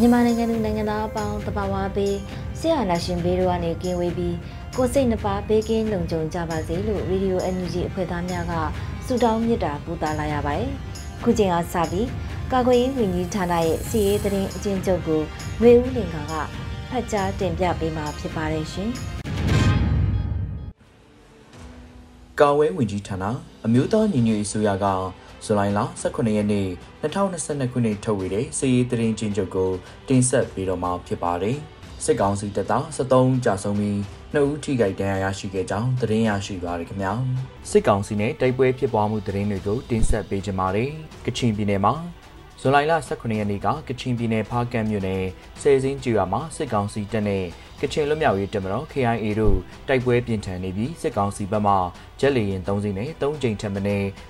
မြန်မာနိုင်ငံသူနိုင်ငံသားအပေါင်းတဘာဝပေးဆရာနာရှင်ဘေးတို့ကနေကင်းဝေးပြီးကိုစိတ်နှပါဘေးကင်းလုံခြုံကြပါစေလို့ Radio NUG အဖွဲ့သားများကဆုတောင်းမေတ္တာပို့သလာရပါတယ်။ခုချိန်ကစပြီးကာကွယ်ရေးဝန်ကြီးဌာနရဲ့စီရေးသတင်းအကျဉ်းချုပ်ကိုရွေဦးလင်ကကဖတ်ကြားတင်ပြပေးမှာဖြစ်ပါတယ်ရှင်။ကာဝဲဝင်ကြီးဌာနအမျိုးသားညီညွတ်ရေးဆိုရက ဇူလိုင်လ18ရက်နေ့2022ခုနှစ်ထုတ်ဝေတဲ့စီရေးသတင်းချင်းချုပ်ကိုတင်ဆက်ပေးတော့မှာဖြစ်ပါတယ်။စစ်ကောင်စီတပ်သား73ကြာဆုံးပြီးနှစ်ဦးထိခိုက်ဒဏ်ရာရရှိခဲ့ကြောင်းသတင်းရရှိပါရခင်ဗျာ။စစ်ကောင်စီနဲ့တိုက်ပွဲဖြစ်ပွားမှုသတင်းတွေကိုတင်ဆက်ပေးကြပါမယ်။ကချင်ပြည်နယ်မှာ ဇူလိုင်လ18ရက်နေ့ကကချင်ပြည်နယ်ဖားကန့်မြို့နယ်ဆယ်စင်းကျွာမှာစစ်ကောင်စီတပ်နဲ့ကချင်လွတ်မြောက်ရေးတပ်မတော် KIA တို့တိုက်ပွဲပြင်းထန်နေပြီးစစ်ကောင်စီဘက်မှဂျက်လီရင်3စီးနဲ့3ကြိမ်ထပ်မံ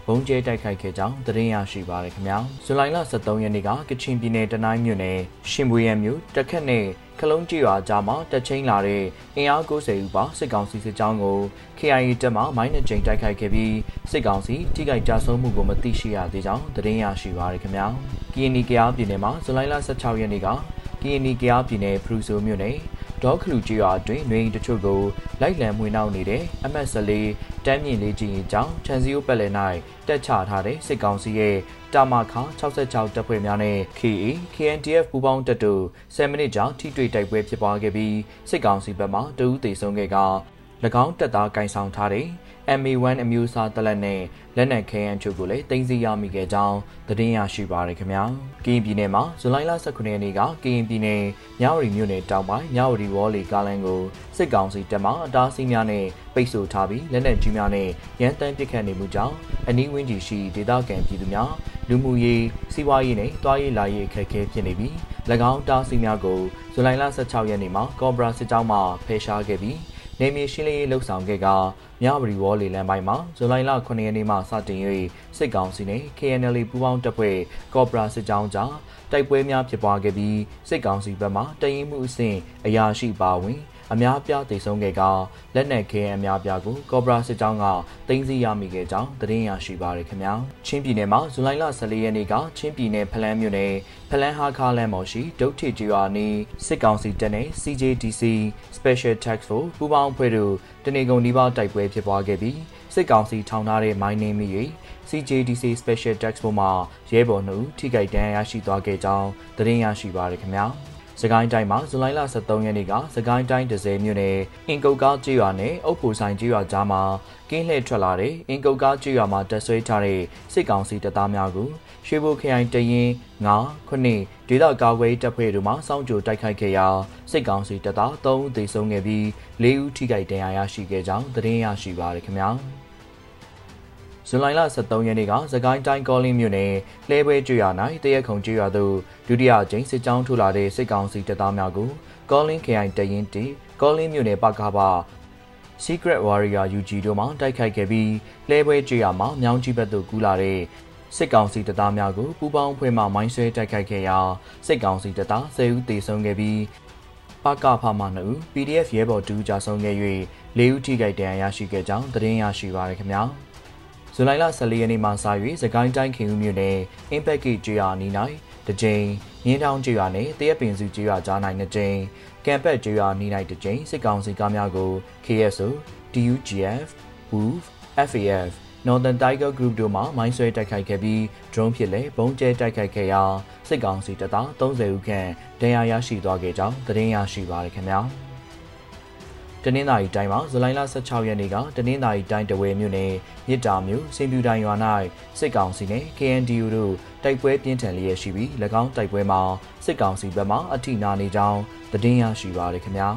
ဘုံကျဲတိုက်ခိုက်ခဲ့ကြောင်းသတင်းရရှိပါရခင်ဗျာဇူလိုင်လ23ရက်နေ့ကကချင်ပြည်နယ်တနိုင်းမြို့နယ်ရှင်ပွေရမြို့တခက်နဲ့ ခလုံးကြီးရွာကြားမှာတက်ချင်းလာတဲ့အင်အား90ဦးပါစစ်ကောင်စီစစ်ကြောင်းကို KIA တပ်မှမိုင်းနဲ့ချိန်တိုက်ခိုက်ခဲ့ပြီးစစ်ကောင်စီထိခိုက်ကြဆုံးမှုကိုမသိရှိရသေးကြောင်းသတင်းရရှိပါရခင်ဗျာ။ KNY ကရားပြည်နယ်မှာဇူလိုင်လ16ရက်နေ့က KNY ကရားပြည်နယ်ဖရူဆိုမြို့နယ် ဒေါခလူကြီးရွာအတွင်းနေအိမ်တချို့ကိုလိုက်လံမှွေနှောက်နေတဲ့အမတ်14တမ်းမြင့်လေးကြီးအကြောင်းချန်စီယိုပက်လယ်၌တက်ချထားတဲ့စစ်ကောင်စီရဲ့တာမာခါ66တပ်ဖွဲ့များနဲ့ KA KNDF ပူးပေါင်းတပ်တို့10မိနစ်ကြာထိတွေ့တိုက်ပွဲဖြစ်ပွားခဲ့ပြီးစစ်ကောင်စီဘက်မှတဦးသေဆုံးခဲ့က၎င်းတပ်သားကင်ဆောင်ထားတဲ့ MA1 အမျိုးအစားတလက်နဲ့လက်နက်ခဲယမ်းချုပ်ကိုလည်းတင်စီရမိခဲ့ကြောင်းသတင်းရရှိပါရခင်ဗျာ။ကရင်ပြည်နယ်မှာဇူလိုင်လ19ရက်နေ့ကကရင်ပြည်နယ်မြဝတီမြို့နယ်တောင်ပိုင်းမြဝတီဝေါ်လီကားလန်ကိုစစ်ကောင်စီတပ်မှအတားဆီးများနဲ့ပိတ်ဆို့ထားပြီးလက်နက်ကြီးများနဲ့ရန်တမ်းပစ်ခတ်နေမှုကြောင့်အနီးဝန်းကျင်ရှိဒေသခံပြည်သူများလူမှုရေးစီးပွားရေးနဲ့တွားရေးလာရေးအခက်အခဲဖြစ်နေပြီး၎င်းတားဆီးများကိုဇူလိုင်လ16ရက်နေ့မှာကော့ဘရာစစ်ကြောင်းမှဖယ်ရှားခဲ့ပြီး နေမြေရှင်းလင်းရေးလှုပ်ဆောင်ခဲ့ကမြဝတီဝေါ်လီလန်ပိုင်းမှာဇူလိုင်လ9ရက်နေ့မှစတင်၍စစ်ကောင်စီနဲ့ KNL ပူးပေါင်းတပ်ဖွဲ့ကော့ပရာစစ်ကြောင်းကြားတိုက်ပွဲများဖြစ်ပွားခဲ့ပြီးစစ်ကောင်စီဘက်မှတရင်မှုအဆင့်အရာရှိပါဝင် အများပြားတိတ်ဆုံးခဲ့ကလက်နက်ခဲအများပြားကိုကော့ဘရာစစ်ကြောင်းကတင်စီရမိခဲ့ကြောင်းသတင်းရရှိပါရခင်ဗျာချင်းပြည်နယ်မှာဇူလိုင်လ14ရက်နေ့ကချင်းပြည်နယ်ဖလန်းမြို့နယ်ဖလန်းဟာခါလန်မော်ရှိဒုတ်ထီကျွာနီစစ်ကောင်စီတပ်နဲ့ CJDC Special Task Force ပူးပေါင်းအဖွဲ့တို့တနေကုန်ဒီပါတိုက်ပွဲဖြစ်ပွားခဲ့ပြီးစစ်ကောင်စီထောင်ထားတဲ့မိုင်းနေမိ၍ CJDC Special Task Force မှရဲဘော်နှုတ်ထိခိုက်ဒဏ်ရာရရှိသွားခဲ့ကြောင်းသတင်းရရှိပါရခင်ဗျာ။ စကိုင်းတိုင်းမှာဇူလိုင်လ23ရက်နေ့ကစကိုင်းတိုင်းဒဇယ်မြို့နယ်အင်ကုတ်ကားကျေးရွာနဲ့အုတ်ဖိုဆိုင်ကျေးရွာကြားမှာကင်းလှည့်ထွက်လာတဲ့အင်ကုတ်ကားကျေးရွာမှာတပ်ဆွဲထားတဲ့စစ်ကောင်စီတပ်သားများကိုရွှေဘိုခရိုင်တရင်9ခုနှစ်ဒေသကာကွယ်တပ်ဖွဲ့တို့မှစောင့်ကြိုတိုက်ခိုက်ခဲ့ရာစစ်ကောင်စီတပ်သား3ဦးသေဆုံးခဲ့ပြီး4ဦးထိခိုက်ဒဏ်ရာရရှိခဲ့ကြောင်းသတင်းရရှိပါရခင်ဗျာ။ ဇူလိုင်လ23ရက်နေ့ကသကိုင်းတိုင်းကောလင်းမြို့နယ်လှဲပွဲကျွော်၌တရက်ခုံကျွော်သို့ဒုတိယကျင်းစစ်ကြောင်းထိုးလာတဲ့စစ်ကောင်စီတပ်သားများကိုကောလင်း KI တရင်တီကောလင်းမြို့နယ်ပကပ Secret Warrior UG တို့မှတိုက်ခိုက်ခဲ့ပြီးလှဲပွဲကျွော်မှာမြောင်းကြီးဘက်သို့ကူးလာတဲ့စစ်ကောင်စီတပ်သားများကိုပူးပေါင်းဖွဲ့မှမိုင်းဆွဲတိုက်ခိုက်ခဲ့ရာစစ်ကောင်စီတပ်သား10ဦးသေဆုံးခဲ့ပြီးပကဖမှ2ဦး PDF ရဲဘော်2ဦးကြာဆုံးခဲ့၍4ဦးထိခိုက်ဒဏ်ရာရရှိခဲ့ကြောင်းသတင်းရရှိပါရခင်ဗျာ။ ဇူလိုင်လ14ရက်နေ့မှစ၍စကိုင်းတိုင်းခင်ဦးမြို့နယ် Impact ကျွော်နီနိုင်တကြိမ်မြင်းတောင်ကျွော်နဲ့တရက်ပင်စုကျွော်ကြားနိုင်တစ်ကြိမ်ကံပက်ကျွော်နီနိုင်တစ်ကြိမ်စစ်ကောင်စီကားများကို KSO DUGF WOOF FAF Northern Tiger Group တို့မှမိုင်းဆွဲတိုက်ခိုက်ခဲ့ပြီး drone ဖြစ်လဲဘုံကျဲတိုက်ခိုက်ခဲ့ရာစစ်ကောင်စီတပ်သား30ဦးခန့်ဒဏ်ရာရရှိသွားခဲ့ကြောင်းသတင်းရရှိပါရခင်ဗျာတ နင်္သာရီတိုင်းမှာဇူလိုင်လ16ရက်နေ့ကတနင်္သာရီတိုင်းတဝဲမြို့နယ်မြစ်တာမြို့စင်ပြူတိုင်းရွာ၌စစ်ကောင်စီနှင့် KNDU တို့တိုက်ပွဲပြင်းထန်လျက်ရှိပြီး၎င်းတိုက်ပွဲမှာစစ်ကောင်စီဘက်မှအထိနာနေကြောင်းသတင်းရရှိပါရခင်ဗျာ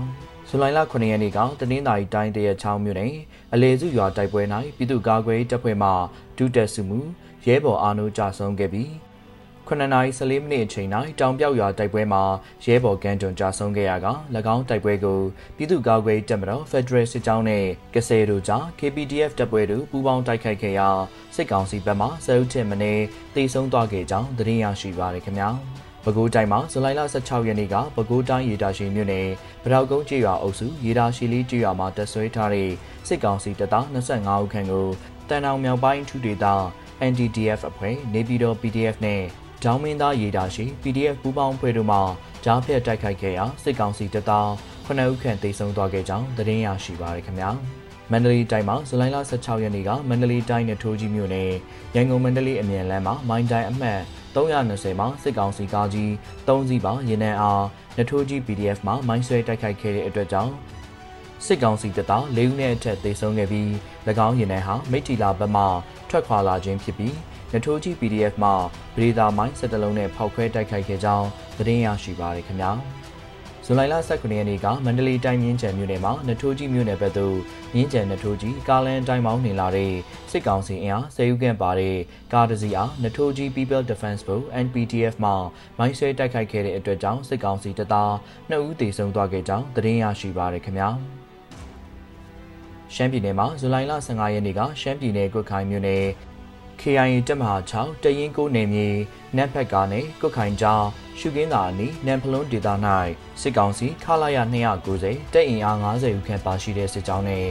ဇူလိုင်လ9ရက်နေ့ကတနင်္သာရီတိုင်းတရချောင်းမြို့နယ်အလေစုရွာတိုက်ပွဲ၌ပြည်သူ့ကာကွယ်တပ်ဖွဲ့မှဒုတက်စုမှုရဲဘော်အာနိုကြဆုံးခဲ့ပြီး 9:14မိနစ်အချိန်၌တောင်ပြောက်ရွာတိုက်ပွဲမှာရဲဘော်ကန်တွန်ကြဆုံးခဲ့ရက၎င်းတိုက်ပွဲကိုပြည်သူ့ကာကွယ်တပ်မတော် Federal စစ်ကြောင်းနှင့်ကစဲတို့ကြား KPDF တပ်ဖွဲ့တို့ပူးပေါင်းတိုက်ခိုက်ခဲ့ရာစစ်ကောင်စီဘက်မှဆယ်ဦးထက်မနည်းတေဆုံးသွားခဲ့ကြောင်းသတင်းရရှိပါရခင်ဗျာ။ပဲခူးတိုင်းမှာဇူလိုင်လ16ရက်နေ့ကပဲခူးတိုင်းရေတာရှိမြို့နယ်ဗရောက်ကုန်းကျေးရွာအုပ်စုရေတာရှိလေးကျေးရွာမှာတပ်ဆွဲထားတဲ့စစ်ကောင်စီတပ်သား25ဦးခန့်ကိုတန်အောင်မြောက်ပိုင်းထူဒေသ NDDF အဖွဲ့နေပြည်တော် PDF နဲ့ ဒေါင်းမင်းသားရေတာရှိ PDF ပူးပေါင်းဖွဲ့တို့မှကြားဖြတ်တိုက်ခိုက်ခဲ့ရာစစ်ကောင်စီတပ်သား9ဦးခန့်တေဆုံးသွားခဲ့ကြောင်းသတင်းရရှိပါရခင်ဗျာမန္တလေးတိုင်းမှာဇူလိုင်လ16ရက်နေ့ကမန္တလေးတိုင်းနဲ့ထိုးကြီးမြို့နယ်ရန်ကုန်မန္တလေးအမြန်လမ်းမှာမိုင်းတိုင်းအမှတ်320မှာစစ်ကောင်စီကားကြီး3စီးပါရင်နံအားနထိုးကြီး PDF မှာမိုင်းဆွဲတိုက်ခိုက်ခဲ့တဲ့အတွက်ကြောင့်စစ်ကောင်စီတပ်သား၄ဦးနဲ့အထက်သေဆုံးခဲ့ပြီး၎င်းရင်နံဟာမိထီလာဘက်မှထွက်ခွာလာခြင်းဖြစ်ပြီး နထိုးကြီး PDF မှဗဒေတာမိုင်း၁၁လုံးနဲ့ဖောက်ခွဲတိုက်ခိုက်ခဲ့ကြောင်းသတင်းရရှိပါရခင်ဗျာဇူလိုင်လ19ရက်နေ့ကမန္တလေးတိုင်းမြင်းကျန်မြို့နယ်မှာနထိုးကြီးမြို့နယ်ဘက်သို့မြင်းကျန်နထိုးကြီးကားလန်တိုင်းမောင်းနေလာတဲ့စစ်ကောင်စီအင်အား၁၀ဦးခန့်ပါတဲ့ကားတစ်စီးအားနထိုးကြီး People Defense Force NPDF မှမိုင်းဆွဲတိုက်ခိုက်ခဲ့တဲ့အတွက်ကြောင့်စစ်ကောင်စီတပ်သား2ဦးသေဆုံးသွားခဲ့ကြောင်းသတင်းရရှိပါရခင်ဗျာရှမ်းပြည်နယ်မှာဇူလိုင်လ15ရက်နေ့ကရှမ်းပြည်နယ်ကွတ်ခိုင်မြို့နယ် KIA တပ်မဟာ6တရင်ကိုနေမြေနတ်ဖက်ကားနဲ့ကုတ်ခိုင်ကြားရှုကင်းသာအနီးနန်ဖလွန်းဒေသ၌စစ်ကောင်စီခလာရ290တပ်အင်အား90ဦးခန့်ပါရှိတဲ့စစ်ကြောင်းနဲ့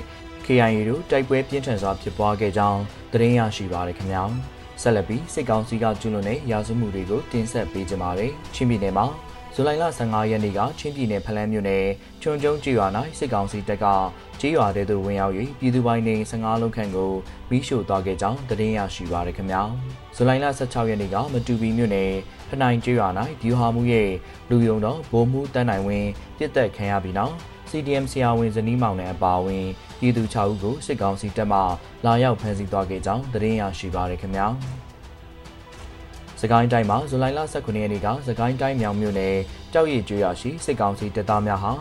KIA တို့တိုက်ပွဲပြင်းထန်စွာဖြစ်ပွားခဲ့ကြောင်းသတင်းရရှိပါရခင်ဗျာဆက်လက်ပြီးစစ်ကောင်စီကကျူးလွန်တဲ့ရာဇဝမှုတွေကိုတင်ဆက်ပေးကြပါမယ်ချင်းပြည်နယ်မှာ ဇူလိုင်လ15ရက်နေ့ကချင်းပြည်နယ်ဖလန်းမြို့နယ်ချွန်ကျုံကျေးရွာ၌စစ်ကောင်စီတပ်ကကျေးရွာတဲသို့ဝင်ရောက်၍ပြည်သူပိုင်းနေ15လုံးခန့်ကိုမိရှို့သွားခဲ့ကြောင်းသတင်းရရှိပါရခင်ဗျာဇူလိုင်လ16ရက်နေ့ကမတူပီမြို့နယ်ဖနိုင်ကျေးရွာ၌ဗျူဟာမှုရဲ့လူယုံတော်ဗိုလ်မှူးတန်းနိုင်ဝင်းပြစ်တက်ခံရပြီးနောက် CDM ဆရာဝန်ဇနီးမောင်နဲ့အပါအဝင်ပြည်သူ6ဦးကိုစစ်ကောင်စီတပ်မှလာရောက်ဖမ်းဆီးသွားခဲ့ကြောင်းသတင်းရရှိပါရခင်ဗျာ စကိုင်းတိုင်းမှာဇူလိုင်လ19ရက်နေ့ကစကိုင်းတိုင်းမြောင်မြို့နယ်ကြောက်ရည်ကျွော်ရှိစစ်ကောင်စီတပ်သားများဟာ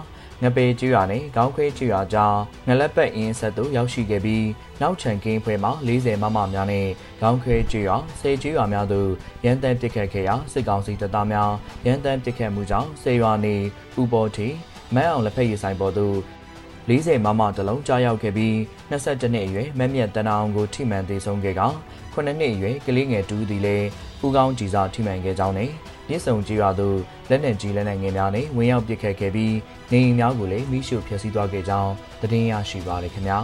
ငပေကျွော်နဲ့ခေါင်းခွဲကျွော်ကြားငလက်ပတ်အင်းဆက်သို့ရောက်ရှိခဲ့ပြီးနောက်ချန်ကင်းဖွဲမှာ40မမများနဲ့ခေါင်းခွဲကျွော်စေကျွော်များသို့ရန်တမ်းပစ်ခတ်ခဲ့ရာစစ်ကောင်စီတပ်သားများရန်တမ်းပစ်ခတ်မှုကြောင့်စေရွာနေဥပေါ်တီမန်းအောင်လက်ဖက်ရည်ဆိုင်ပေါ်သို့40မမတလုံးကြားရောက်ခဲ့ပြီး22နှစ်အရွယ်မက်မြတ်တန်းအောင်ကိုထိမှန်သေးဆုံးခဲ့က 9နှစ်အရွယ်ကလေးငယ်တူးသည်လည်းပူကောင်းကြည်စာထိမှန်ခဲ့ကြောင်းနဲ့မြစ်ဆုံကြီးရွာသို့လက်နက်ကြီးလက်နက်ငယ်များနဲ့ဝင်ရောက်ပစ်ခတ်ခဲ့ပြီးနေအိမ်များကိုလည်းမိရှုဖျက်ဆီးသွားခဲ့ကြောင်းသတင်းရရှိပါရခင်ဗျာ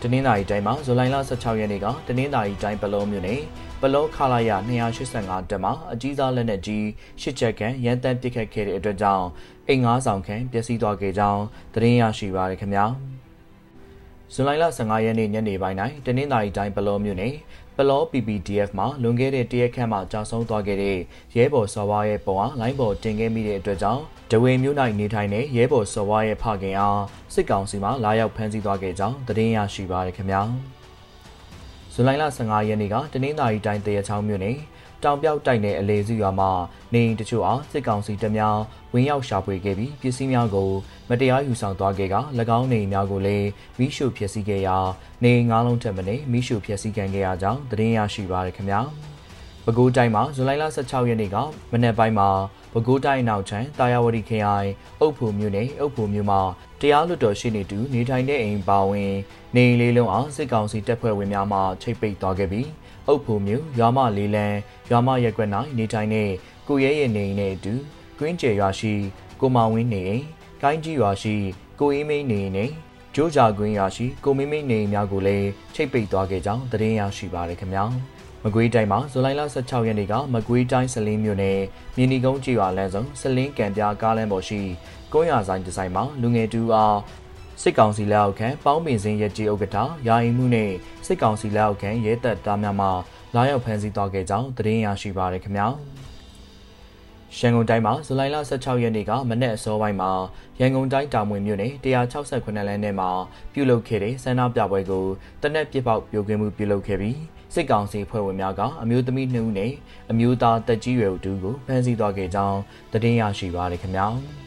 တနင်္သာရီတိုင်းမှာဇူလိုင်လ16ရက်နေ့ကတနင်္သာရီတိုင်းပလောမြို့နယ်ပလောခလာရ285တက်မှာအကြီးစားလက်နက်ကြီးရှစ်ချက်ကန်ရန်တမ်းပစ်ခတ်ခဲ့တဲ့အတွက်ကြောင့်အိမ်ငါးဆောင်ခန့်ပျက်စီးသွားခဲ့ကြောင်းသတင်းရရှိပါရခင်ဗျာဇူလိုင်လ15ရက်နေ့ညနေပိုင်း၌တနင်္သာရီတိုင်းပလောမြို့နယ် ပလော PPDF မှာလွန်ခဲ့တဲ့တရက်ခန့်မှကြာဆုံးသွားခဲ့တဲ့ရဲဘော်စော်ဝါရဲ့ပုံအားလိုင်းပေါ်တင်ခဲ့မိတဲ့အတွက်ကြောင့်ဒဝေမြို့၌နေထိုင်တဲ့ရဲဘော်စော်ဝါရဲ့ဖခင်အားစစ်ကောင်စီမှလာရောက်ဖမ်းဆီးသွားခဲ့ကြောင်းသတင်းရရှိပါရခင်ဗျာဇူလိုင်လ15ရက်နေ့ကတနင်္သာရီတိုင်းတရချောင်းမြို့နယ် တောင်ပြောက်တိုက်နယ်အလေစုရွာမှာနေအိမ်တချို့အားစစ်ကောင်စီတပ်များဝင်ရောက်ရှာဖွေခဲ့ပြီးပစ္စည်းများကိုမတရားယူဆောင်သွားခဲ့က၎င်းနေအိမ်များကိုလည်းမိရှုဖျက်ဆီးခဲ့ရာနေအိမ်၅လုံးထက်မနည်းမိရှုဖျက်ဆီးခံခဲ့ရကြောင်းသတင်းရရှိပါရခင်ဗျာပဲခူးတိုင်းမှာဇူလိုင်လ16ရက်နေ့ကမနက်ပိုင်းမှာပဲခူးတိုင်းနောက်ချမ်းတာယာဝတီခရိုင်အုပ်ဖို့မြို့နယ်အုပ်ဖို့မြို့မှာတရားလွတ်တော်ရှိနေသူနေထိုင်တဲ့အိမ်ပါဝင် နေအိမ်လေးလုံးအောင်စစ်ကောင်စီတပ်ဖွဲ့ဝင်များမှချိတ်ပိတ်သွားခဲ့ပြီး အုပ်ဖို့မြို့ရွာမလေးလန်းရွာမရက်ကွက်၌နေထိုင်တဲ့ကိုရဲရဲ့နေအိမ်နဲ့အတူကွင်းကျယ်ရွာရှိကိုမောင်ဝင်းနေအိမ်ကိုင်းကြီးရွာရှိကိုအေးမိန်နေအိမ်နဲ့ကျိုးကြကွင်းရွာရှိကိုမိမိနေအိမ်များကိုလည်းချိတ်ပိတ်သွားခဲ့ကြောင်းသတင်းရရှိပါရခင်ဗျာမကွေးတိုင်းမှာဇူလိုင်လ16ရက်နေ့ကမကွေးတိုင်းစလင်းမြို့နယ်မြင်းဒီကုန်းကျေးရွာလမ်းဆောင်စလင်းကံပြားကားလမ်းပေါ်ရှိကုန်းရဆိုင်ဒီဇိုင်းမှာလူငယ်တူအား စစ်ကောင်စီလက်အောက်ခံပေါင်းပင်စင်းရဲကြီးဥက္ကဋ္ဌယာယီမှုနဲ့စစ်ကောင်စီလက်အောက်ခံရဲတပ်သားများမှလာရောက်ဖမ်းဆီးသွားခဲ့ကြောင်းသတင်းရရှိပါရခင်ဗျာရန်ကုန်တိုင်းမှာဇူလိုင်လ16ရက်နေ့ကမနေ့အစောပိုင်းမှာရန်ကုန်တိုင်းတာမွေမြို့နယ်168လမ်းထဲမှာပြုလုပ်ခဲ့တဲ့ဆန္ဒပြပွဲကိုတနက်ပြပောက်ပြိုကွင်းမှုပြုလုပ်ခဲ့ပြီးစစ်ကောင်စီဖွဲ့ဝင်များကအမျိုးသမီး2ဦးနဲ့အမျိုးသားတက်ကြီးရွယ်တူကိုဖမ်းဆီးသွားခဲ့ကြောင်းသတင်းရရှိပါရခင်ဗျာ။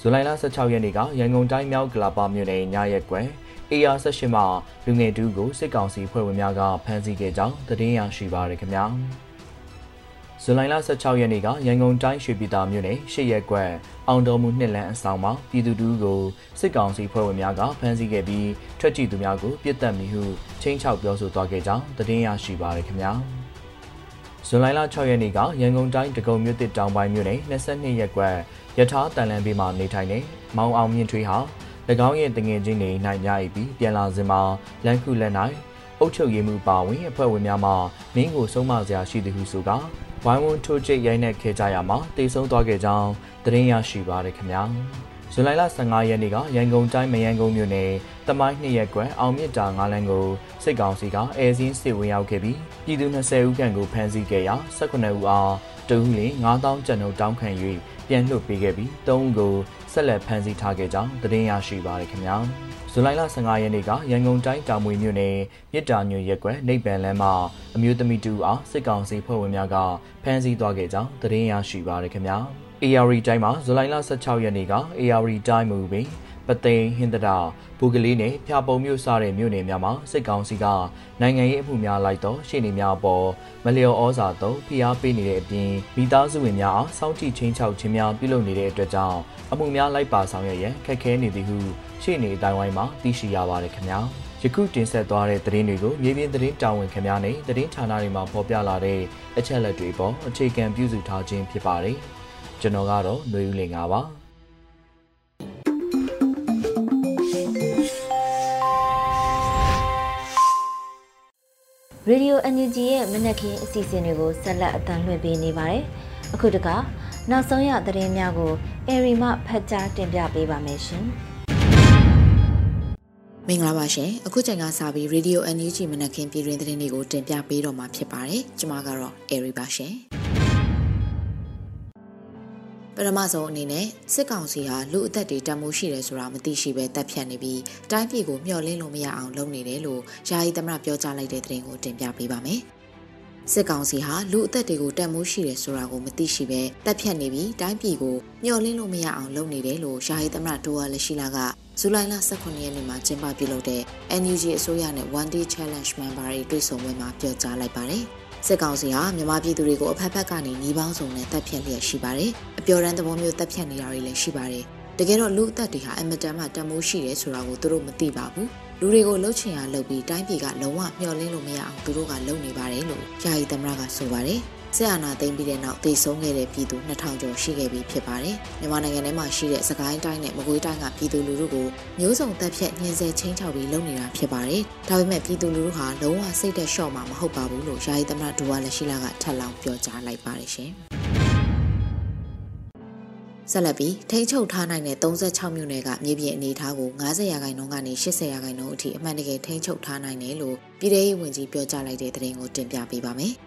ဇူလိုင်လ16ရက်နေ့ကရန်ကုန်တိုင်းမြောက်ကလာပါမြို့နယ်ညရက်ကွယ် AR18 မှာလူငယ်တူကိုစစ်ကောင်စီဖွဲ့ဝင်များကဖမ်းဆီးခဲ့ကြောင်းသတင်းရရှိပါရခင်ဗျာဇူလိုင်လ16ရက်နေ့ကရန်ကုန်တိုင်းရွှေပြည်သာမြို့နယ်ရှစ်ရက်ကွယ်အောင်တော်မူနှစ်လန်းအဆောင်မှာပြည်သူတူကိုစစ်ကောင်စီဖွဲ့ဝင်များကဖမ်းဆီးခဲ့ပြီးထွက်ကြည့်သူများကိုပြစ်တက်မိဟုချင်းချောက်ပြောဆိုသွားခဲ့ကြောင်းသတင်းရရှိပါရခင်ဗျာဇွန်လ6ရက်နေ့ကရန်ကုန်တိုင်းတကုံမြို့တစ်တောင်ပိုင်းမြို့နယ်22ရက်ကွက် ယထာတန်လန်ဘေးမှာနေထိုင်နေမောင်အောင်မြင့်ထွေးဟာ၎င်းရဲ့တငယ်ချင်းတွေနိုင်ကြ၏ပြီးပြန်လာစဉ်မှာလန်ခုလက်၌အုတ်ချုပ်ရည်မှုပါဝင်အဖွဲ့ဝင်များမှမင်းကိုဆုံးမစရာရှိသည်ဟုဆိုကဝိုင်းဝန်းထိုးကျိတ်ရိုက်နှက်ခဲ့ကြရမှာတိတ်ဆုံးသွားခဲ့ကြောင်းသတင်းရရှိပါရခင်ဗျာဇူလိုင်လ15ရက်နေ့ကရန်ကုန်တိုင်းမရန်ကုန်မြို့နယ်တမိုင်းနှစ်ရက်ကွယ်အောင်မြင့်တာငါးလန်းကိုစစ်ကောင်စီကအဲစင်းစစ်ဝင်ရောက်ခဲ့ပြီးပြည်သူ20ဦးခန့်ကိုဖမ်းဆီးခဲ့ရာ18ဦးအား တဦးလ9000ကျပ်နှုန်းတောင်းခံ၍ပြန်လွှတ်ပေးခဲ့ပြီး၃ဦးကိုဆက်လက်ဖမ်းဆီးထားခဲ့ကြောင်းသတင်းရရှိပါရခင်ဗျာဇူလိုင်လ15ရက်နေ့ကရန်ကုန်တိုင်းတာမွေမြို့နယ်မြစ်တာညွရက်ကွယ်နေပန်လမ်းမှာအမျိုးသမီးတူအားစစ်ကောင်စီဖွဲ့ဝင်များကဖမ်းဆီးသွားခဲ့ကြောင်းသတင်းရရှိပါရခင်ဗျာ AR တိုင်းမှာဇူလိုင်လ16ရက်နေ့က AR တိုင်းမူပင် ပသိမ်ဟင်တတာဘူကလေးနဲ့ဖျာပုံမြို့စတဲ့မြို့နယ်များမှာစစ်ကောင်စီကနိုင်ငံရေးအမှုများလိုက်တော့ရှေ့နေများအပေါ်မလျော်ဩဇာသုံးဖိအားပေးနေတဲ့အပြင်မိသားစုဝင်များအားစောင့်ကြည့်ချင်းချောက်ခြင်းများပြုလုပ်နေတဲ့အတွက်ကြောင့်အမှုများလိုက်ပါဆောင်ရွက်ရန်ခက်ခဲနေသည်ဟုရှေ့နေအတိုင်းဝိုင်းမှာသိရှိရပါတယ်ခင်ဗျာယခုတင်ဆက်သွားတဲ့သတင်းတွေကိုမြေပြင်သတင်းတာဝန်ခင်များနဲ့သတင်းဌာနတွေမှာဖော်ပြလာတဲ့အချက်လက်တွေပေါ်အခြေခံပြုစုထားခြင်းဖြစ်ပါတယ်ကျွန်တော်ကတော့ຫນွေဦးလင်ပါ ရေဒီယို NUG ရဲ့မနက်ခင်းအစီအစဉ်တွေကိုဆက်လက်အသံလွှင့်ပေးနေပါတယ်။အခုတကနောက်ဆုံးရသတင်းများကိုအေရီမှဖတ်ကြားတင်ပြပေးပါမယ်ရှင်။မင်္ဂလာပါရှင်။အခုချိန်ကစပြီး Radio NUG မနက်ခင်းပြည်တွင်သတင်းတွေကိုတင်ပြပေးတော့မှာဖြစ်ပါတယ်။ကျွန်မကတော့အေရီပါရှင်။ ပထမဆုံးအနေနဲ့စစ်ကောင်စီဟာလူအသက်တွေတန်မိုးရှိတယ်ဆိုတာမသိရှိပဲတပ်ဖြတ်နေပြီးတိုင်းပြည်ကိုမျှော်လင့်လို့မရအောင်လုပ်နေတယ်လို့ယာယီသမရပြောကြားလိုက်တဲ့သတင်းကိုတင်ပြပေးပါမယ်။စစ်ကောင်စီဟာလူအသက်တွေကိုတန်မိုးရှိတယ်ဆိုတာကိုမသိရှိပဲတပ်ဖြတ်နေပြီးတိုင်းပြည်ကိုမျှော်လင့်လို့မရအောင်လုပ်နေတယ်လို့ယာယီသမရတိုဝါလက်ရှိလာကဇူလိုင်လ18ရက်နေ့မှာကျင်းပပြုလုပ်တဲ့ NUG အစိုးရနဲ့ One Day Challenge Member တွေတွေ့ဆုံပွဲမှာပြောကြားလိုက်ပါတယ်။ စစ်ကောင်စီဟာမြန်မာပြည်သူတွေကိုအဖက်ဖက်ကနေညီပေါင်းစုံနဲ့တပ်ဖြတ်လျက်ရှိပါတယ်။အပျော်ရန်သဘောမျိုးတပ်ဖြတ်နေတာတွေလည်းရှိပါတယ်။တကယ်တော့လူအသက်တွေဟာအမတန်မှတန်မိုးရှိတယ်ဆိုတာကိုသူတို့မသိပါဘူး။လူတွေကိုလှုပ်ချင်ရလှုပ်ပြီးတိုင်းပြည်ကလုံးဝမျှော်လင့်လို့မရအောင်သူတို့ကလုပ်နေပါတယ်လို့ယာယီသမရကဆိုပါတယ်။ ဆက်အာဏာသိမ်းပြီးတဲ့နောက်တည်ဆုံးခဲ့တဲ့ပြည်သူ2000ကျော်ရှိခဲ့ပြီးဖြစ်ပါတယ်။မြန်မာနိုင်ငံထဲမှာရှိတဲ့စကိုင်းတိုင်းနဲ့မကွေးတိုင်းကပြည်သူလူထုကိုမျိုးစုံတပ်ဖြတ်ညှဉ်းဆဲချင်းချောက်ပြီးလုပ်နေတာဖြစ်ပါတယ်။ဒါပေမဲ့ပြည်သူလူထုဟာလုံးဝစိတ်သက်လျှော့မှာမဟုတ်ပါဘူးလို့ယာယီသမ္မတဒူဝါလက်ရှိလာကထပ်လောင်းပြောကြားလိုက်ပါတယ်ရှင်။ဆက်လက်ပြီးထိန်းချုပ်ထားနိုင်တဲ့36မြို့နယ်ကမြေပြင်အနေအထားကို90ရာခိုင်နှုန်းကနေ80ရာခိုင်နှုန်းအထိအမှန်တကယ်ထိန်းချုပ်ထားနိုင်တယ်လို့ပြည်ထောင်ရေးဝန်ကြီးပြောကြားလိုက်တဲ့သတင်းကိုတင်ပြပေးပါမယ်။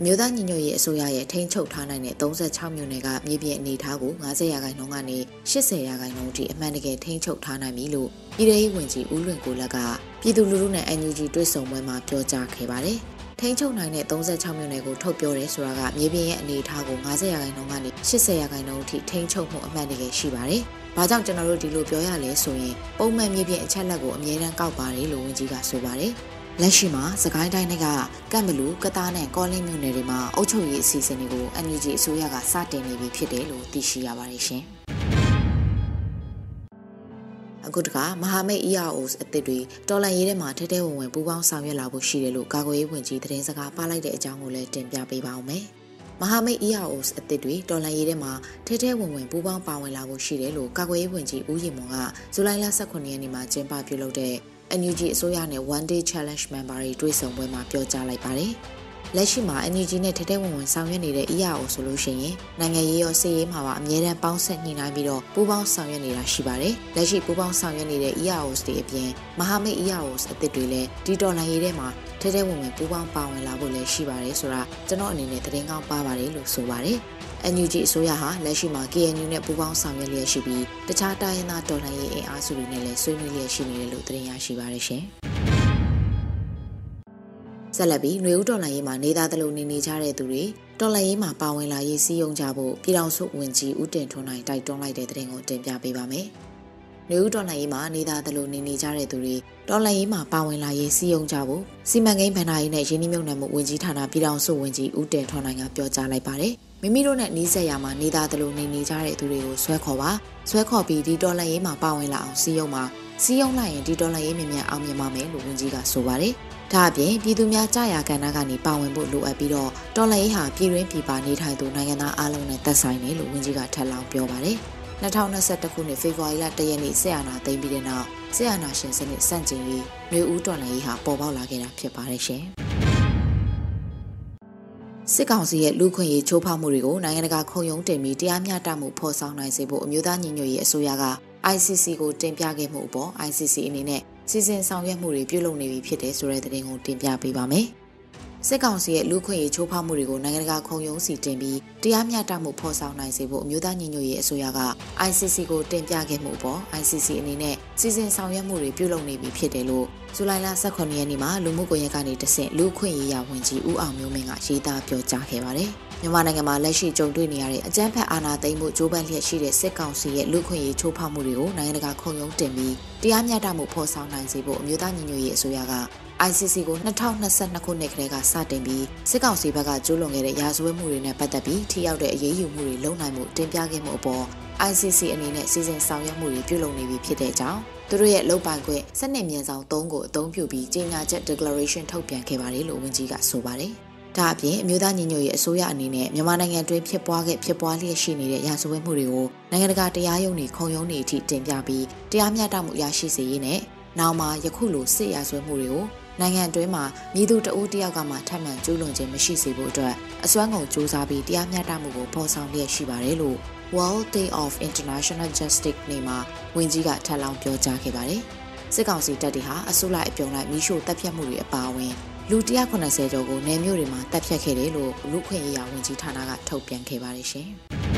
အမျိုးသားညီညွတ်ရေးအစိုးရရဲ့ထိန်းချုပ်ထားနိုင်တဲ့36မြို့နယ်ကမြေပြင်အနေအထားကို90ရာခိုင်နှုန်းကနေ80ရာခိုင်နှုန်းထိအမှန်တကယ်ထိန်းချုပ်ထားနိုင်ပြီလို့ပြည်ထောင်ရေးဝန်ကြီးဦးလွင်ကိုလက်ကပြည်သူလူထုနဲ့ NUG တွေ့ဆုံပွဲမှာပြောကြားခဲ့ပါတယ်။ထိန်းချုပ်နိုင်တဲ့36မြို့နယ်ကိုထုတ်ပြောတယ်ဆိုတာကမြေပြင်ရဲ့အနေအထားကို90ရာခိုင်နှုန်းကနေ80ရာခိုင်နှုန်းအထိထိန်းချုပ်မှုအမှန်တကယ်ရှိပါတယ်။ဘာကြောင့်ကျွန်တော်တို့ဒီလိုပြောရလဲဆိုရင်ပုံမှန်မြေပြင်အချက်လက်ကိုအမြဲတမ်းကောက်ပါတယ်လို့ဝန်ကြီးကဆိုပါတယ်။ လက်ရှိမှာစကိုင်းတိုင်းကကန့်ဘလူကတားနဲ့ကောလင်းမြို့နယ်တွေမှာအုပ်ချုပ်ရေးအစီအစဉ်တွေကို NUG အစိုးရကစတင်နေပြီဖြစ်တယ်လို့သိရှိရပါတယ်ရှင်။အခုတခါမဟာမိတ် EROs အသစ်တွေတော်လန်ရေးထဲမှာထဲထဲဝင်ဝင်ပူးပေါင်းဆောင်ရွက်လာဖို့ရှိတယ်လို့ကာကွယ်ရေးဝန်ကြီးသတင်းစကားပါလိုက်တဲ့အကြောင်းကိုလည်းတင်ပြပေးပါောင်းမယ်။မဟာမိတ် EROs အသစ်တွေတော်လန်ရေးထဲမှာထဲထဲဝင်ဝင်ပူးပေါင်းပါဝင်လာဖို့ရှိတယ်လို့ကာကွယ်ရေးဝန်ကြီးဦးရင်မွန်ကဇူလိုင်လ18ရက်နေ့မှာကျင်းပပြုလုပ်တဲ့ NUG အစိုးရနဲ့ One Day Challenge Member တွေတွေ့ဆုံပွဲမှာပြောကြားလိုက်ပါတယ်။ လက်ရှိမှာ NUG နဲ့ထထဝင်ဝင်ဆောင်ရွက်နေတဲ့ EAO ဆိုလို့ရှိရင်နိုင်ငံရေးရောစစ်ရေးမှာပါအမြဲတမ်းပေါင်းဆက်ညှိနှိုင်းပြီးတော့ပူးပေါင်းဆောင်ရွက်နေတာရှိပါတယ်။လက်ရှိပူးပေါင်းဆောင်ရွက်နေတဲ့ EAOs တွေအပြင်မဟာမိတ် EAOs အသစ်တွေလည်းဒီတော်လှန်ရေးထဲမှာထထဝင်ဝင်ပူးပေါင်းပါဝင်လာဖို့လည်းရှိပါတယ်ဆိုတာကျွန်တော်အနေနဲ့သတင်းကောင်းပါပါတယ်လို့ဆိုပါတယ်။ NUG အစိုးရဟာလက်ရှိမှာ KNU နဲ့ပူးပေါင်းဆောင်ရွက်လျက်ရှိပြီးတခြားတိုင်းရင်းသားတော်လှန်ရေးအင်အားစုတွေနဲ့လည်းဆွေးနွေးလျက်ရှိနေတယ်လို့သတင်းရရှိပါရရှင်။ ဆက်လက်ပြီးຫນွေဦးတော်လှန်ရေးမှာနေသားသလိုနေနေကြတဲ့သူတွေတော်လှန်ရေးမှာပါဝင်လာရေးစည်းရုံးကြဖို့ပြည်တော်စုဝင်ကြီးဦးတင်ထွန်းနိုင်တိုက်တွန်းလိုက်တဲ့သတင်းကိုတင်ပြပေးပါမယ်။နေဦးတော်လှန်ရေးမှာနေသားသလိုနေနေကြတဲ့သူတွေတော်လှန်ရေးမှာပါဝင်လာရေးစည်းရုံးကြဖို့စီမံကိန်းဗန္ဒာရေးနဲ့ရင်းနှီးမြှုပ်နှံမှုဝင်ကြီးဌာနပြည်တော်စုဝင်ကြီးဦးတင်ထွန်းနိုင်ကပြောကြားလိုက်ပါတယ်။မိမိတို့နဲ့နှီးဆက်ရမှာနေသားသလိုနေနေကြတဲ့သူတွေကိုဆွဲခေါ်ပါဆွဲခေါ်ပြီးဒီတော်လှန်ရေးမှာပါဝင်လာအောင်စည်းရုံးပါ စည်းရုံးလိုက်ရင်ဒီတော်လှန်ရေးမြင်မြန်အောင်မြင်ပါမယ်လို့ဝန်ကြီးကဆိုပါတယ်။ဒါအပြင်ပြည်သူများကြာရာကဏ္ဍကနေပါဝင်ဖို့လိုအပ်ပြီးတော့တော်လှန်ရေးဟာပြည်တွင်းပြည်ပနေထိုင်သူနိုင်ငံသားအားလုံးနဲ့သက်ဆိုင်တယ်လို့ဝန်ကြီးကထပ်လောင်းပြောပါတယ်။2021ခုနှစ်ဖေဖော်ဝါရီလ1ရက်နေ့ဆက်အာဏာသိမ်းပြီးတဲ့နောက်ဆက်အာဏာရှင်စနစ်စန့်ကျင်ရေးမျိုးဦးတော်လှန်ရေးဟာပေါ်ပေါက်လာခဲ့တာဖြစ်ပါတယ်ရှင်။စစ်ကောင်စီရဲ့လူခွင့်ရေးချိုးဖောက်မှုတွေကိုနိုင်ငံတကာခုံရုံးတင်ပြီးတရားမျှတမှုဖော်ဆောင်နိုင်စေဖို့အမျိုးသားညီညွတ်ရေးအစိုးရက ICC ကိုတင်ပြခဲ့မှုအပေါ် ICC အနေနဲ့စီစဉ်ဆောင်ရွက်မှုတွေပြုလုပ်နေပြီဖြစ်တယ်ဆိုတဲ့သတင်းကိုတင်ပြပေးပါမယ်။ စစ်ကောင်စီရဲ့လူခွင့်ရေးချိုးဖောက်မှုတွေကိုနိုင်ငံတကာခုံရုံးစီတင်ပြီးတရားမျှတမှုဖော်ဆောင်နိုင်စေဖို့အမျိုးသားညီညွတ်ရေးအစိုးရက ICC ကိုတင်ပြခဲ့မှုပေါ် ICC အနေနဲ့စီစဉ်ဆောင်ရွက်မှုတွေပြုလုပ်နေပြီဖြစ်တယ်လို့ဇူလိုင်လ18ရက်နေ့မှာလူမှုကွန်ရက်ကနေတဆင့်လူခွင့်ရေးရဝန်ကြီးဦးအောင်မျိုးမင်းကရေးသားပြောကြားခဲ့ပါတယ်။မြန်မာနိုင်ငံမှာလက်ရှိကြုံတွေ့နေရတဲ့အကြမ်းဖက်အာဏာသိမ်းမှုကြိုးပမ်းလျက်ရှိတဲ့စစ်ကောင်စီရဲ့လူခွင့်ရေးချိုးဖောက်မှုတွေကိုနိုင်ငံတကာခုံရုံးတင်ပြီးတရားမျှတမှုဖော်ဆောင်နိုင်စေဖို့အမျိုးသားညီညွတ်ရေးအစိုးရက ICC ကို2022ခုနှစ်ကတည်းကစတင်ပြီးစစ်ကောင်စီဘက်ကကျူးလွန်ခဲ့တဲ့ရာဇဝတ်မှုတွေနဲ့ပတ်သက်ပြီးထိရောက်တဲ့အရေးယူမှုတွေလုပ်နိုင်မှုတင်ပြခဲ့မှုအပေါ် ICC အနေနဲ့စီစဉ်ဆောင်ရွက်မှုတွေပြုလုပ်နေပြီဖြစ်တဲ့အကြောင်းသူတို့ရဲ့လုံပိုင်ခွင့်စနစ်မြန်ဆောင်၃ကိုအသုံးပြုပြီးကြေညာချက် declaration ထုတ်ပြန်ခဲ့ပါတယ်လို့ဝန်ကြီးကဆိုပါတယ်။ဒါအပြင်အမျိုးသားညီညွတ်ရေးအစိုးရအနေနဲ့မြန်မာနိုင်ငံတွင်းဖြစ်ပွားခဲ့ဖြစ်ပွားလျက်ရှိနေတဲ့ရာဇဝတ်မှုတွေကိုနိုင်ငံတကာတရားရုံးတွေခုံရုံးတွေအထိတင်ပြပြီးတရားမျှတမှုရရှိစေရေးနဲ့နောက်မှာယခုလိုစစ်ရာဇဝတ်မှုတွေကို နိုင်ငံတွင်းမှာမြည်သူတဦးတယောက်ကမှထပ်မံကျူးလွန်ခြင်းမရှိစေဖို့အတွက်အစွမ်းကုန်စူးစမ်းပြီးတရားမျှတမှုကိုဖော်ဆောင်လျက်ရှိပါတယ်လို့ World Day of International Justice နေ့မှာဝန်ကြီးကထပ်လောင်းပြောကြားခဲ့ပါတယ်။စစ်ကောင်စီတပ်တွေဟာအစိုးရအပြုံလိုက်မိရှို့တပ်ဖြတ်မှုတွေအပါအဝင်လူ190ကျော်ကိုနယ်မြို့တွေမှာတပ်ဖြတ်ခဲ့တယ်လို့လူခွင့်ရေးရာဝန်ကြီးဌာနကထုတ်ပြန်ခဲ့ပါတယ်ရှင်။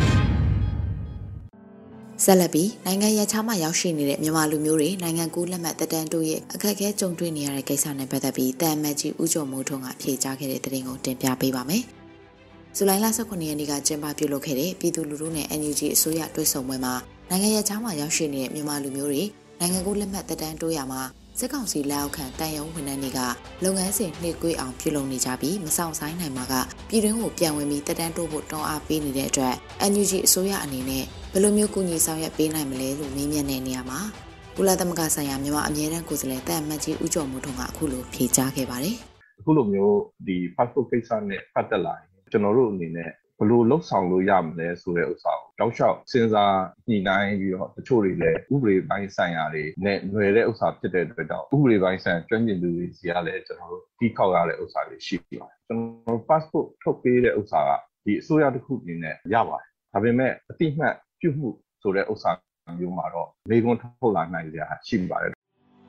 ဆက်လက်ပြီးနိုင်ငံရခြားမှရောက်ရှိနေတဲ့မြန်မာလူမျိုးတွေနိုင်ငံကူးလက်မှတ်တက်တန်းတို့ရဲ့အခက်အခဲကြုံတွေ့နေရတဲ့ကိစ္စနဲ့ပတ်သက်ပြီးတန်မတ်ကြီးဦးကျော်မိုးထွန်းကဖြေကြားခဲ့တဲ့သတင်းကိုတင်ပြပေးပါမယ်။ဇူလိုင်လ18ရက်နေ့ကကျင်းပပြုလုပ်ခဲ့တဲ့ပြည်သူလူထုနဲ့ NUG အစိုးရတွဲဆုံပွဲမှာနိုင်ငံရခြားမှရောက်ရှိနေတဲ့မြန်မာလူမျိုးတွေနိုင်ငံကူးလက်မှတ်တက်တန်းတိုးရမှာစစ်ကောင်စီလက်အောက်ခံတန်ယုံဝန်ထမ်းတွေကလုပ်ငန်းစဉ်နှိကွေးအောင်ပြုလုပ်နေကြပြီးမဆောင်ဆိုင်နိုင်မှာကပြည်တွင်းကိုပြန်ဝင်ပြီးတက်တန်းတိုးဖို့တောင်းအားပေးနေတဲ့အတွက် NUG အစိုးရအနေနဲ့ ဘယ်လိုမျိုးကူညီဆောင်ရွက်ပေးနိုင်မလဲလို့မေးမြန်းတဲ့နေရာမှာကုလသမဂ္ဂဆိုင်ရာမြန်မာအမြဲတမ်းကိုယ်စားလှယ်တပ်အမတ်ကြီးဦးကျော်မိုးထွန်းကအခုလိုဖြေကြားခဲ့ပါတယ်။အခုလိုမျိုးဒီ passport ကိစ္စနဲ့ပတ်သက်လာရင်ကျွန်တော်တို့အနေနဲ့ဘလို့လှုပ်ဆောင်လို့ရမလဲဆိုတဲ့ဥစ္စာကိုတောက်လျှောက်စဉ်းစားညှိနှိုင်းပြီးတော့တချို့တွေလည်းဥပဒေပိုင်းဆိုင်ရာတွေနဲ့ຫນွယ်တဲ့ဥစ္စာဖြစ်တဲ့အတွက်ကြောင့်ဥပဒေပိုင်းဆိုင်ရာကျွမ်းကျင်သူတွေစီကလည်းကျွန်တော်တို့တီးခေါက်ရတဲ့ဥစ္စာတွေရှိပါတယ်ကျွန်တော် passport ထုတ်ပေးတဲ့ဥစ္စာကဒီအစိုးရတစ်ခုအနေနဲ့ရပါတယ်ဒါပေမဲ့အတိမတ် ပြုမှုဆိုတဲ့ဥစ္စာမျိုးမှာတော့လေကွန်ထုတ်လာနိုင်ကြရှိပါတယ်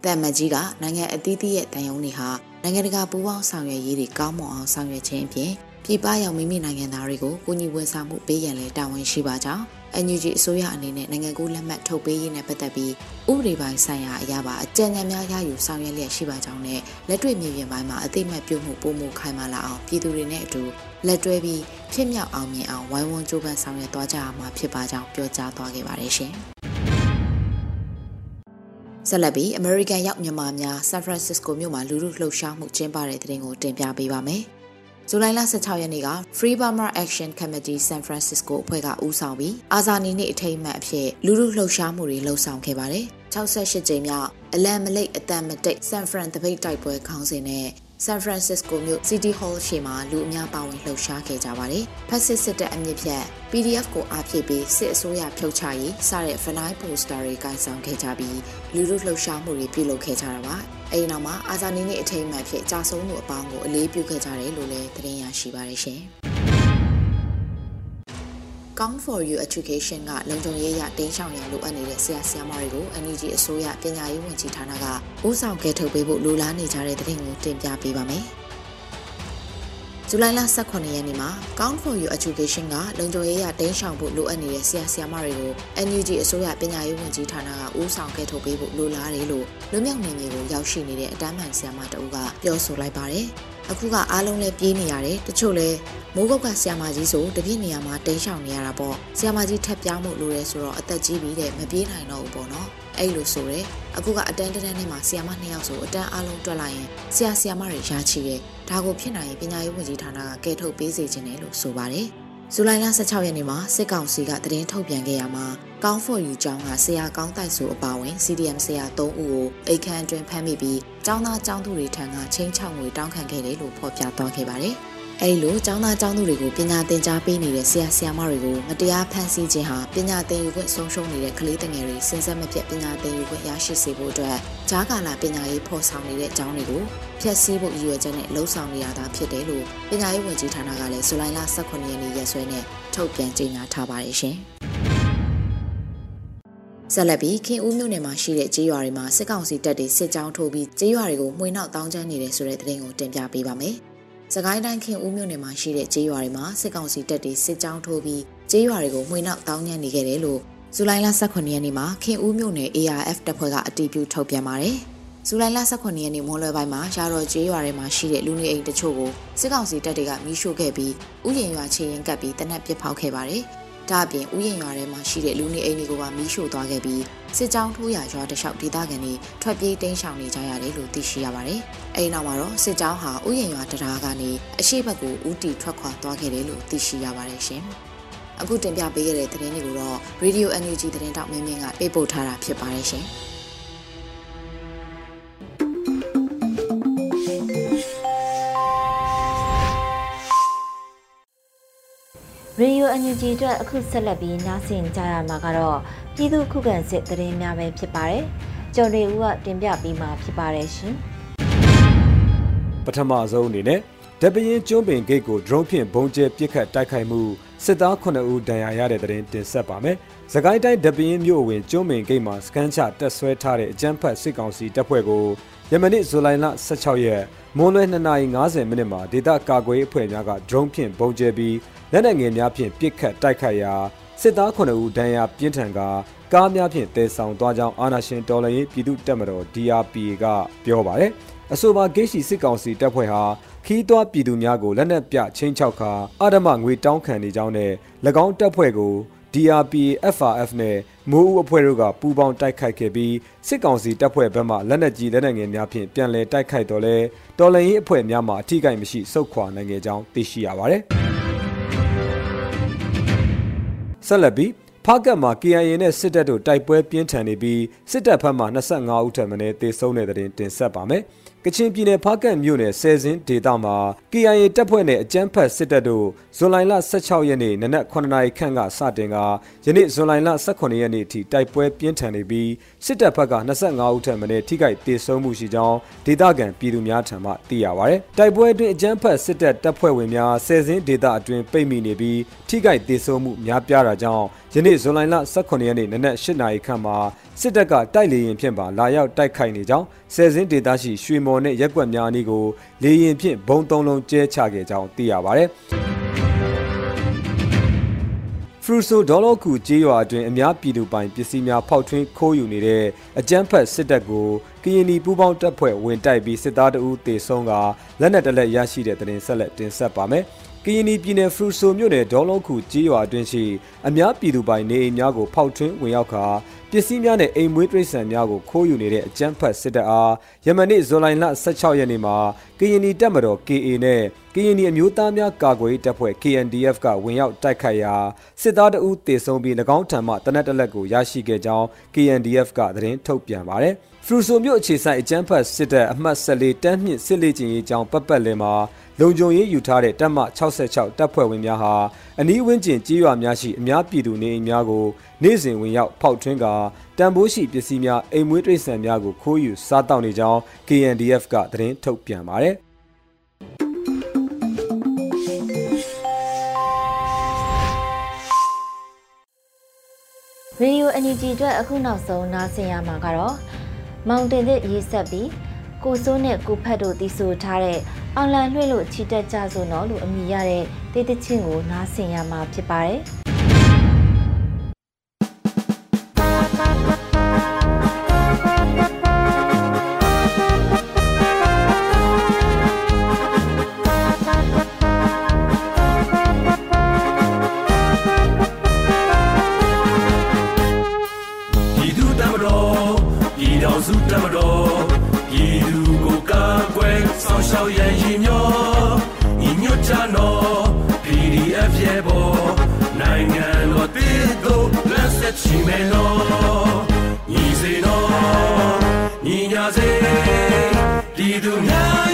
တမ်မကြီးကနိုင်ငံအသီးသီးရဲ့တန်ယုံတွေဟာနိုင်ငံတကာပူးပေါင်းဆောင်ရွက်ရေးတွေကောင်းမွန်အောင်ဆောင်ရွက်ခြင်းအပြင်ပြည်ပရောက်မိမိနိုင်ငံသားတွေကိုကိုညီဝန်ဆောင်မှုပေးရန်လဲတာဝန်ရှိပါကြောင်း NUG အစိုးရအနေနဲ့နိုင်ငံကူးလက်မှတ်ထုတ်ပေးရေးနဲ့ပတ်သက်ပြီးဥပဒေပိုင်းဆိုင်ရာအရာပါအကြံဉာဏ်များရယူဆောင်ရွက်လျက်ရှိပါကြောင်းနဲ့လက်တွေ့မြေပြင်ပိုင်းမှာအသိမှတ်ပြုမှုပုံမှုခိုင်မာလာအောင်ပြည်သူတွေနဲ့အတူ လက်တွဲပြီးဖြစ်မြောက်အောင်မြင်အောင်ဝိုင်းဝန်းကြိုးပမ်းဆောင်ရွက်သွားကြရမှာဖြစ်ပါကြောင်းပြောကြားသွားခဲ့ပါတယ်ရှင်။ဆက်လက်ပြီး American ရောက်မြန်မာများ San Francisco မြို့မှာလူလူလှုပ်ရှားမှုကျင်းပတဲ့တဲ့တင်ကိုတင်ပြပေးပါမယ်။ဇူလိုင်လ16ရက်နေ့က Free Burma Action Committee San Francisco အဖွဲ့ကဦးဆောင်ပြီးအာဇာနည်နေ့အထိမ်းအမှတ်အဖြစ်လူလူလှုပ်ရှားမှုတွေလှုပ်ဆောင်ခဲ့ပါတယ်။68ကြိမ်မြောက်အလံမလိတ်အတန်မတိတ် San Fran တပိတ်တိုက်ပွဲခေါင်းစဉ်နဲ့ San Francisco မြို့ City Hall ရှေ့မှာလူအများပါဝင်လှုပ်ရှားခဲ့ကြပါတယ်။ဖက်စစ်စစ်တပ်အမြင့်ဖြတ် PDF ကိုအားဖြည့်ပြီးစစ်အစိုးရဖြုတ်ချရေးစတဲ့ Fanai Poster တွေကင်ဆောင်ခဲ့ကြပြီးလူလူလှုပ်ရှားမှုတွေပြုလုပ်ခဲ့ကြတာပါ။အဲဒီနောက်မှာအာဇာနည်နေ့အထိမ်းအမှတ်ဖြစ်ကြာဆုံးမှုအပေါင်းကိုအလေးပြုခဲ့ကြတယ်လို့လည်းသတင်းရရှိပါတယ်ရှင်။ Count for You Education ကလုံခြုံရေးရတင်းရှောင်ရန်လိုအပ်နေတဲ့ဆရာဆရာမတွေကို NUG အစိုးရပညာရေးဝန်ကြီးဌာနကဦးဆောင်ကဲထုတ်ပေးဖို့လိုလားနေကြတဲ့တဲ့တင်ကိုတင်ပြပေးပါမယ်။ဇူလိုင်လ18ရက်နေ့မှာ Count for You Education ကလုံခြုံရေးရတင်းရှောင်ဖို့လိုအပ်နေတဲ့ဆရာဆရာမတွေကို NUG အစိုးရပညာရေးဝန်ကြီးဌာနကဦးဆောင်ကဲထုတ်ပေးဖို့လိုလားတယ်လို့လူမြောက်နေမျိုးကိုရောက်ရှိနေတဲ့အတန်းမှန်ဆရာမတအူးကပြောဆိုလိုက်ပါတယ်။ အခုကအားလုံးလည်းပြေးနေရတယ်တချို့လည်းမိုးကုတ်ကဆီယာမာကြီးဆိုတပြည့်နေရာမှာတိန်းရှောင်နေရတာပေါ့ဆီယာမာကြီးထက်ပြောင်းမှုလိုရဲဆိုတော့အသက်ကြီးပြီတဲ့မပြေးနိုင်တော့ဘူးပေါ့နော်အဲ့လိုဆိုရဲအခုကအတန်းတန်းနဲ့မှာဆီယာမနှစ်ယောက်ဆိုအတန်းအားလုံးတွက်လိုက်ရင်ဆီယာဆီယာမတွေရာချီတယ်ဒါကိုဖြစ်နိုင်ရင်ပညာရေးဝန်ကြီးဌာနကကဲထုတ်ပေးစေချင်တယ်လို့ဆိုပါတယ် ဇူလိုင်လ16ရက်နေ့မှာစစ်ကောင်စီကသတင်းထုတ်ပြန်ခဲ့ရမှာကောင်းဖော်ယူကျောင်းကဆရာကောင်းတိုက်ဆိုအပါဝင် CDM ဆရာ3ဦးကိုအိတ်ခမ်းအတွင်းဖမ်းမိပြီးကျောင်းသားကျောင်းသူတွေထံကချင်းချောက်ငွေတောင်းခံခဲ့တယ်လို့ဖော်ပြသွားခဲ့ပါတယ်။ အဲဒီလိုကျောင်းသားကျောင်းသူတွေကိုပညာသင်ကြားပေးနေတဲ့ဆရာဆရာမတွေကိုမတရားဖန်ဆီးခြင်းဟာပညာသင်ယူခွင့်ဆုံးရှုံးနေတဲ့ကလေးငယ်တွေစဉ်ဆက်မပြတ်ပညာသင်ယူခွင့်ရရှိစေဖို့အတွက်ဂျားကာလာပညာရေးဖော်ဆောင်နေတဲ့ကျောင်းတွေကိုဖျက်ဆီးဖို့ရည်ရွယ်ချက်နဲ့လှုံ့ဆော်နေရတာဖြစ်တယ်လို့ပညာရေးဝန်ကြီးဌာနကလည်းဇူလိုင်လ18ရက်နေ့ရက်စွဲနဲ့ထုတ်ပြန်ကြေညာထားပါတယ်ရှင်။ဆက်လက်ပြီးခင်ဦးမြို့နယ်မှာရှိတဲ့ကြေးရွာတွေမှာစစ်ကောင်စီတပ်တွေစစ်ကြောင်းထိုးပြီးကြေးရွာတွေကိုမှွေနောက်တောင်းကျမ်းနေတဲ့ဆိုတဲ့သတင်းကိုတင်ပြပေးပါမယ်။ စကိုင်းတိုင်းခင်ဦးမြို့နယ်မှာရှိတဲ့ကြေးရွာတွေမှာစစ်ကောင်စီတပ်တွေစစ်ကြောင်းထိုးပြီးကြေးရွာတွေကိုမှွေနောက်တောင်းကျမ်းနေခဲ့တယ်လို့ဇူလိုင်လ18ရက်နေ့မှာခင်ဦးမြို့နယ် ARF တပ်ဖွဲ့ကအတည်ပြုထုတ်ပြန်ပါတယ်။ဇူလိုင်လ18ရက်နေ့မွန်းလွဲပိုင်းမှာရာတော်ကျေးရွာထဲမှာရှိတဲ့လူနေအိမ်တချို့ကိုစစ်ကောင်စီတပ်တွေကမီးရှို့ခဲ့ပြီးဥယျာဉ်ရွာချေရင်ကပ်ပြီးတနက်ပစ်ဖောက်ခဲ့ပါတယ်။ ဒါအပြင်ဥယျာဉ်ရွာထဲမှာရှိတဲ့လူနေအိမ်တွေကိုပါမီးရှို့သွားခဲ့ပြီးစစ်ကြောင်းထိုးရရွာတလျှောက်ဒေသခံတွေထွက်ပြေးတိမ်းရှောင်နေကြရတယ်လို့သိရှိရပါတယ်။အဲဒီနောက်မှာတော့စစ်ကြောင်းဟာဥယျာဉ်ရွာတရားကနေအရှိတ်ဘက်ကိုဦးတီထွက်ခွာသွားခဲ့တယ်လို့သိရှိရပါတယ်ရှင်။အခုတင်ပြပေးခဲ့တဲ့သတင်းတွေကိုတော့ Radio NUG သတင်းတောက်မင်းမင်းကပေးပို့ထားတာဖြစ်ပါတယ်ရှင်။ ရေဒီယိုအန်ယူဂျီအတွက်အခုဆက်လက်ပြီးနားဆင်ကြရမှာကတော့ပြည်သူခုခံစစ်သတင်းများပဲဖြစ်ပါတယ်။ကျော်ရီဦးကတင်ပြပြီးမှဖြစ်ပါတယ်ရှင်။ပထမဆုံးအနေနဲ့ဒပရင်ကျွန်းပင်ဂိတ်ကို drone ဖြင့်ဘုံကျဲပစ်ခတ်တိုက်ခိုက်မှုစစ်သား9ဦးဒဏ်ရာရတဲ့တဲ့တင်ဆက်ပါမယ်။စကိုင်းတိုင်းဒပရင်မြို့ဝင်ကျွန်းပင်ဂိတ်မှာစကန်ချတက်ဆွဲထားတဲ့အကြမ်းဖက်စစ်ကောင်စီတပ်ဖွဲ့ကိုယမနေ့ဇူလိုင်လ16ရက်မွန်းလွဲ2:50မိနစ်မှာဒေသကာကွယ်အဖွဲ့များက drone ဖြင့်ဘုံကျဲပြီး လက်နက်ငယ်များဖြင့်ပစ်ခတ်တိုက်ခိုက်ရာစစ်သား9ဦးဒဏ်ရာပြင်းထန်ကာကားများဖြင့်တည်ဆောင်သွားကြောင်းအာဏာရှင်တော်လှန်ရေးပြည်သူ့တပ်မတော် DRPA ကပြောပါတယ်။အဆိုပါဂိတ်ရှိစစ်ကောင်စီတပ်ဖွဲ့ဟာခီးသွွားပြည်သူများကိုလက်နက်ပြချင်းချောက်ခါအာဓမငွေတောင်းခံနေကြောင်းနဲ့၎င်းတပ်ဖွဲ့ကို DRPA FRF နဲ့မိုးဦးအဖွဲ့တို့ကပူးပေါင်းတိုက်ခိုက်ခဲ့ပြီးစစ်ကောင်စီတပ်ဖွဲ့ဘက်မှလက်နက်ကြီးလက်နက်ငယ်များဖြင့်ပြန်လည်တိုက်ခိုက်တော်လဲတော်လှန်ရေးအဖွဲ့များမှအထိကိမရှိစုခွာနိုင်ခဲ့ကြောင်းသိရှိရပါတယ်။ ဆက်လက်ပြီးဖားကတ်မှာ KIA နဲ့စစ်တပ်တို့တိုက်ပွဲပြင်းထန်နေပြီးစစ်တပ်ဘက်မှ25ဦးထပ်မံတေဆုံးတဲ့တဲ့တင်ဆက်ပါမယ်။ ကချင်ပြည်နယ်ဖားကန့်မြို့နယ်ဆယ်စင်းဒေသမှာ KIA တပ်ဖွဲ့နဲ့အကြမ်းဖက်စစ်တပ်တို့ဇွန်လလ16ရက်နေ့နနက်9နာရီခန့်ကစတင်ကယနေ့ဇွန်လ18ရက်နေ့အထိတိုက်ပွဲပြင်းထန်နေပြီးစစ်တပ်ဘက်က25ဦးထက်မနည်းထိခိုက်ဒေဆုံးမှုရှိကြောင်းဒေသခံပြည်သူများထံမှသိရပါဗျ။တိုက်ပွဲအတွင်းအကြမ်းဖက်စစ်တပ်တပ်ဖွဲ့ဝင်များဆယ်စင်းဒေသအတွင်းပိတ်မိနေပြီးထိခိုက်ဒေဆုံးမှုများပြားတာကြောင့် ယနေ့ဇွန်လ18ရက်နေ့နနက်8နာရီခန့်မှာစစ်တပ်ကတိုက်လေရင်ဖြင့်ပါလာရောက်တိုက်ခိုက်နေကြောင်းဆယ်စင်းဒေသရှိရွှေမော်နဲ့ရက်ကွက်များအနီးကိုလေရင်ဖြင့်ဘုံသုံးလုံးကျဲချခဲ့ကြောင်းသိရပါဗျ။ဖရူဆိုဒေါ်လောကူကြေးရွာအတွင်းအများပြည်သူပိုင်ပစ္စည်းများဖောက်ထွင်းခိုးယူနေတဲ့အကြမ်းဖက်စစ်တပ်ကိုကရင်နီပူးပေါင်းတပ်ဖွဲ့ဝင်တိုက်ပြီးစစ်သားတအူးတေဆုံးကလက်နက်တလက်ရရှိတဲ့တဲ့တင်ဆက်လက်တင်ဆက်ပါမယ်။ ကရင်ပြည်နယ်ဖရူဆိုမြို့နယ်ဒေါလုံးခုကြေးရွာအတွင်းရှိအများပြည်သူပိုင်နေအိမ်များကိုဖောက်ထွင်းဝင်ရောက်ခါပစ္စည်းများနဲ့အိမ်မွေးတိရစ္ဆာန်များကိုခိုးယူနေတဲ့အကြမ်းဖက်စစ်တပ်အားယမနေ့ဇွန်လ16ရက်နေ့မှာကရင်နီတပ်မတော် KA နဲ့ကရင်နီအမျိုးသားများကာကွယ်ရေးတပ်ဖွဲ့ KNDF ကဝင်ရောက်တိုက်ခိုက်ရာစစ်သားတအုပ်တေဆုံးပြီး၎င်းထံမှတနက်တလက်ကိုရရှိခဲ့ကြောင်း KNDF ကသတင်းထုတ်ပြန်ပါတယ်။ ဖရူဆိုမြို့အခြေဆိုင်အကျန်းဖတ်စစ်တပ်အမှတ်14တန်းမြင့်စစ်လေ့ကျင့်ရေးကျောင်းပတ်ပတ်လည်မှာလုံခြုံရေးယူထားတဲ့တပ်မ66တပ်ဖွဲ့ဝင်များဟာအနီးဝန်းကျင်ကြေးရွာများရှိအများပြည်သူနေအိမ်များကိုနေ့စဉ်ဝင်ရောက်ဖောက်ထွင်းကာတံပိုးရှိပစ္စည်းများအိမ်မွေးတိရစ္ဆာန်များကိုခိုးယူစားတောက်နေကြောင်း KNDF ကသတင်းထုတ်ပြန်ပါတယ်။ Radio NUG အတွက်အခုနောက်ဆုံးနားဆင်ရမှာကတော့ မောင်တင်သစ်ရေးဆက်ပြီးကိုစိုးနဲ့ကိုဖတ်တို့တီးဆိုထားတဲ့အောင်လန်လွှင့်လို့ချီတက်ကြစို့နော်လို့အမည်ရတဲ့တေးသချင်းကိုနားဆင်ရမှာဖြစ်ပါတယ်။ ထောင်စုတမတော်ပြည်သူကိုကာကွယ်ဆောင်ရှောက်ရန်ရည်မျောညီညွတ်ကြနော် PDF ရဲ့ပေါ်နိုင်ငံတော်တည်တို့လက်ဆက်ချီမယ်နော်ညီစေနော်ညီညာစေပြည်သူများ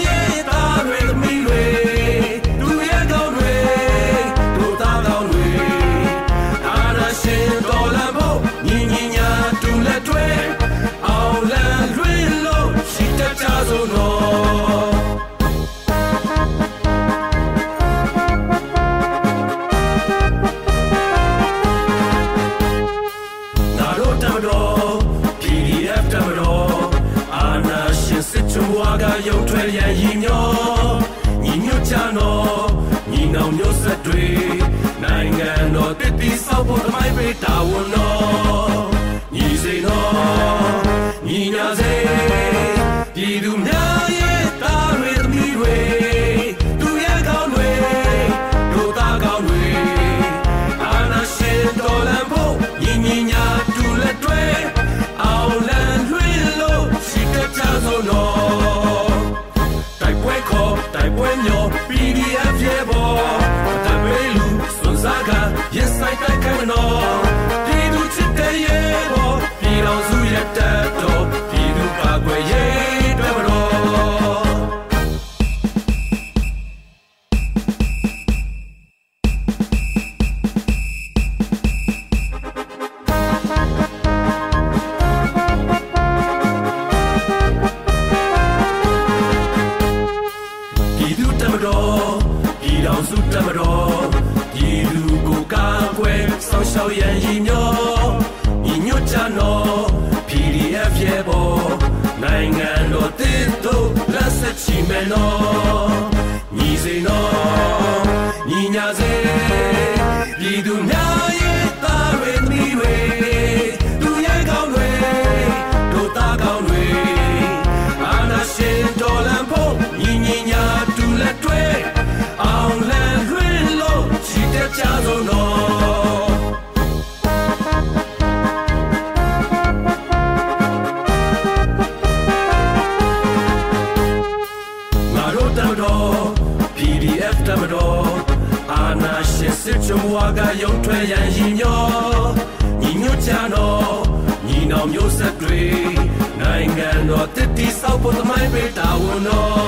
အောင်မျိုးဆက်တွေနိုင်ငံတော်တည်တည်ဆောက်ဖို့တမိုင်းပေးတာဝန်တော် ဒီကနေ့က တော့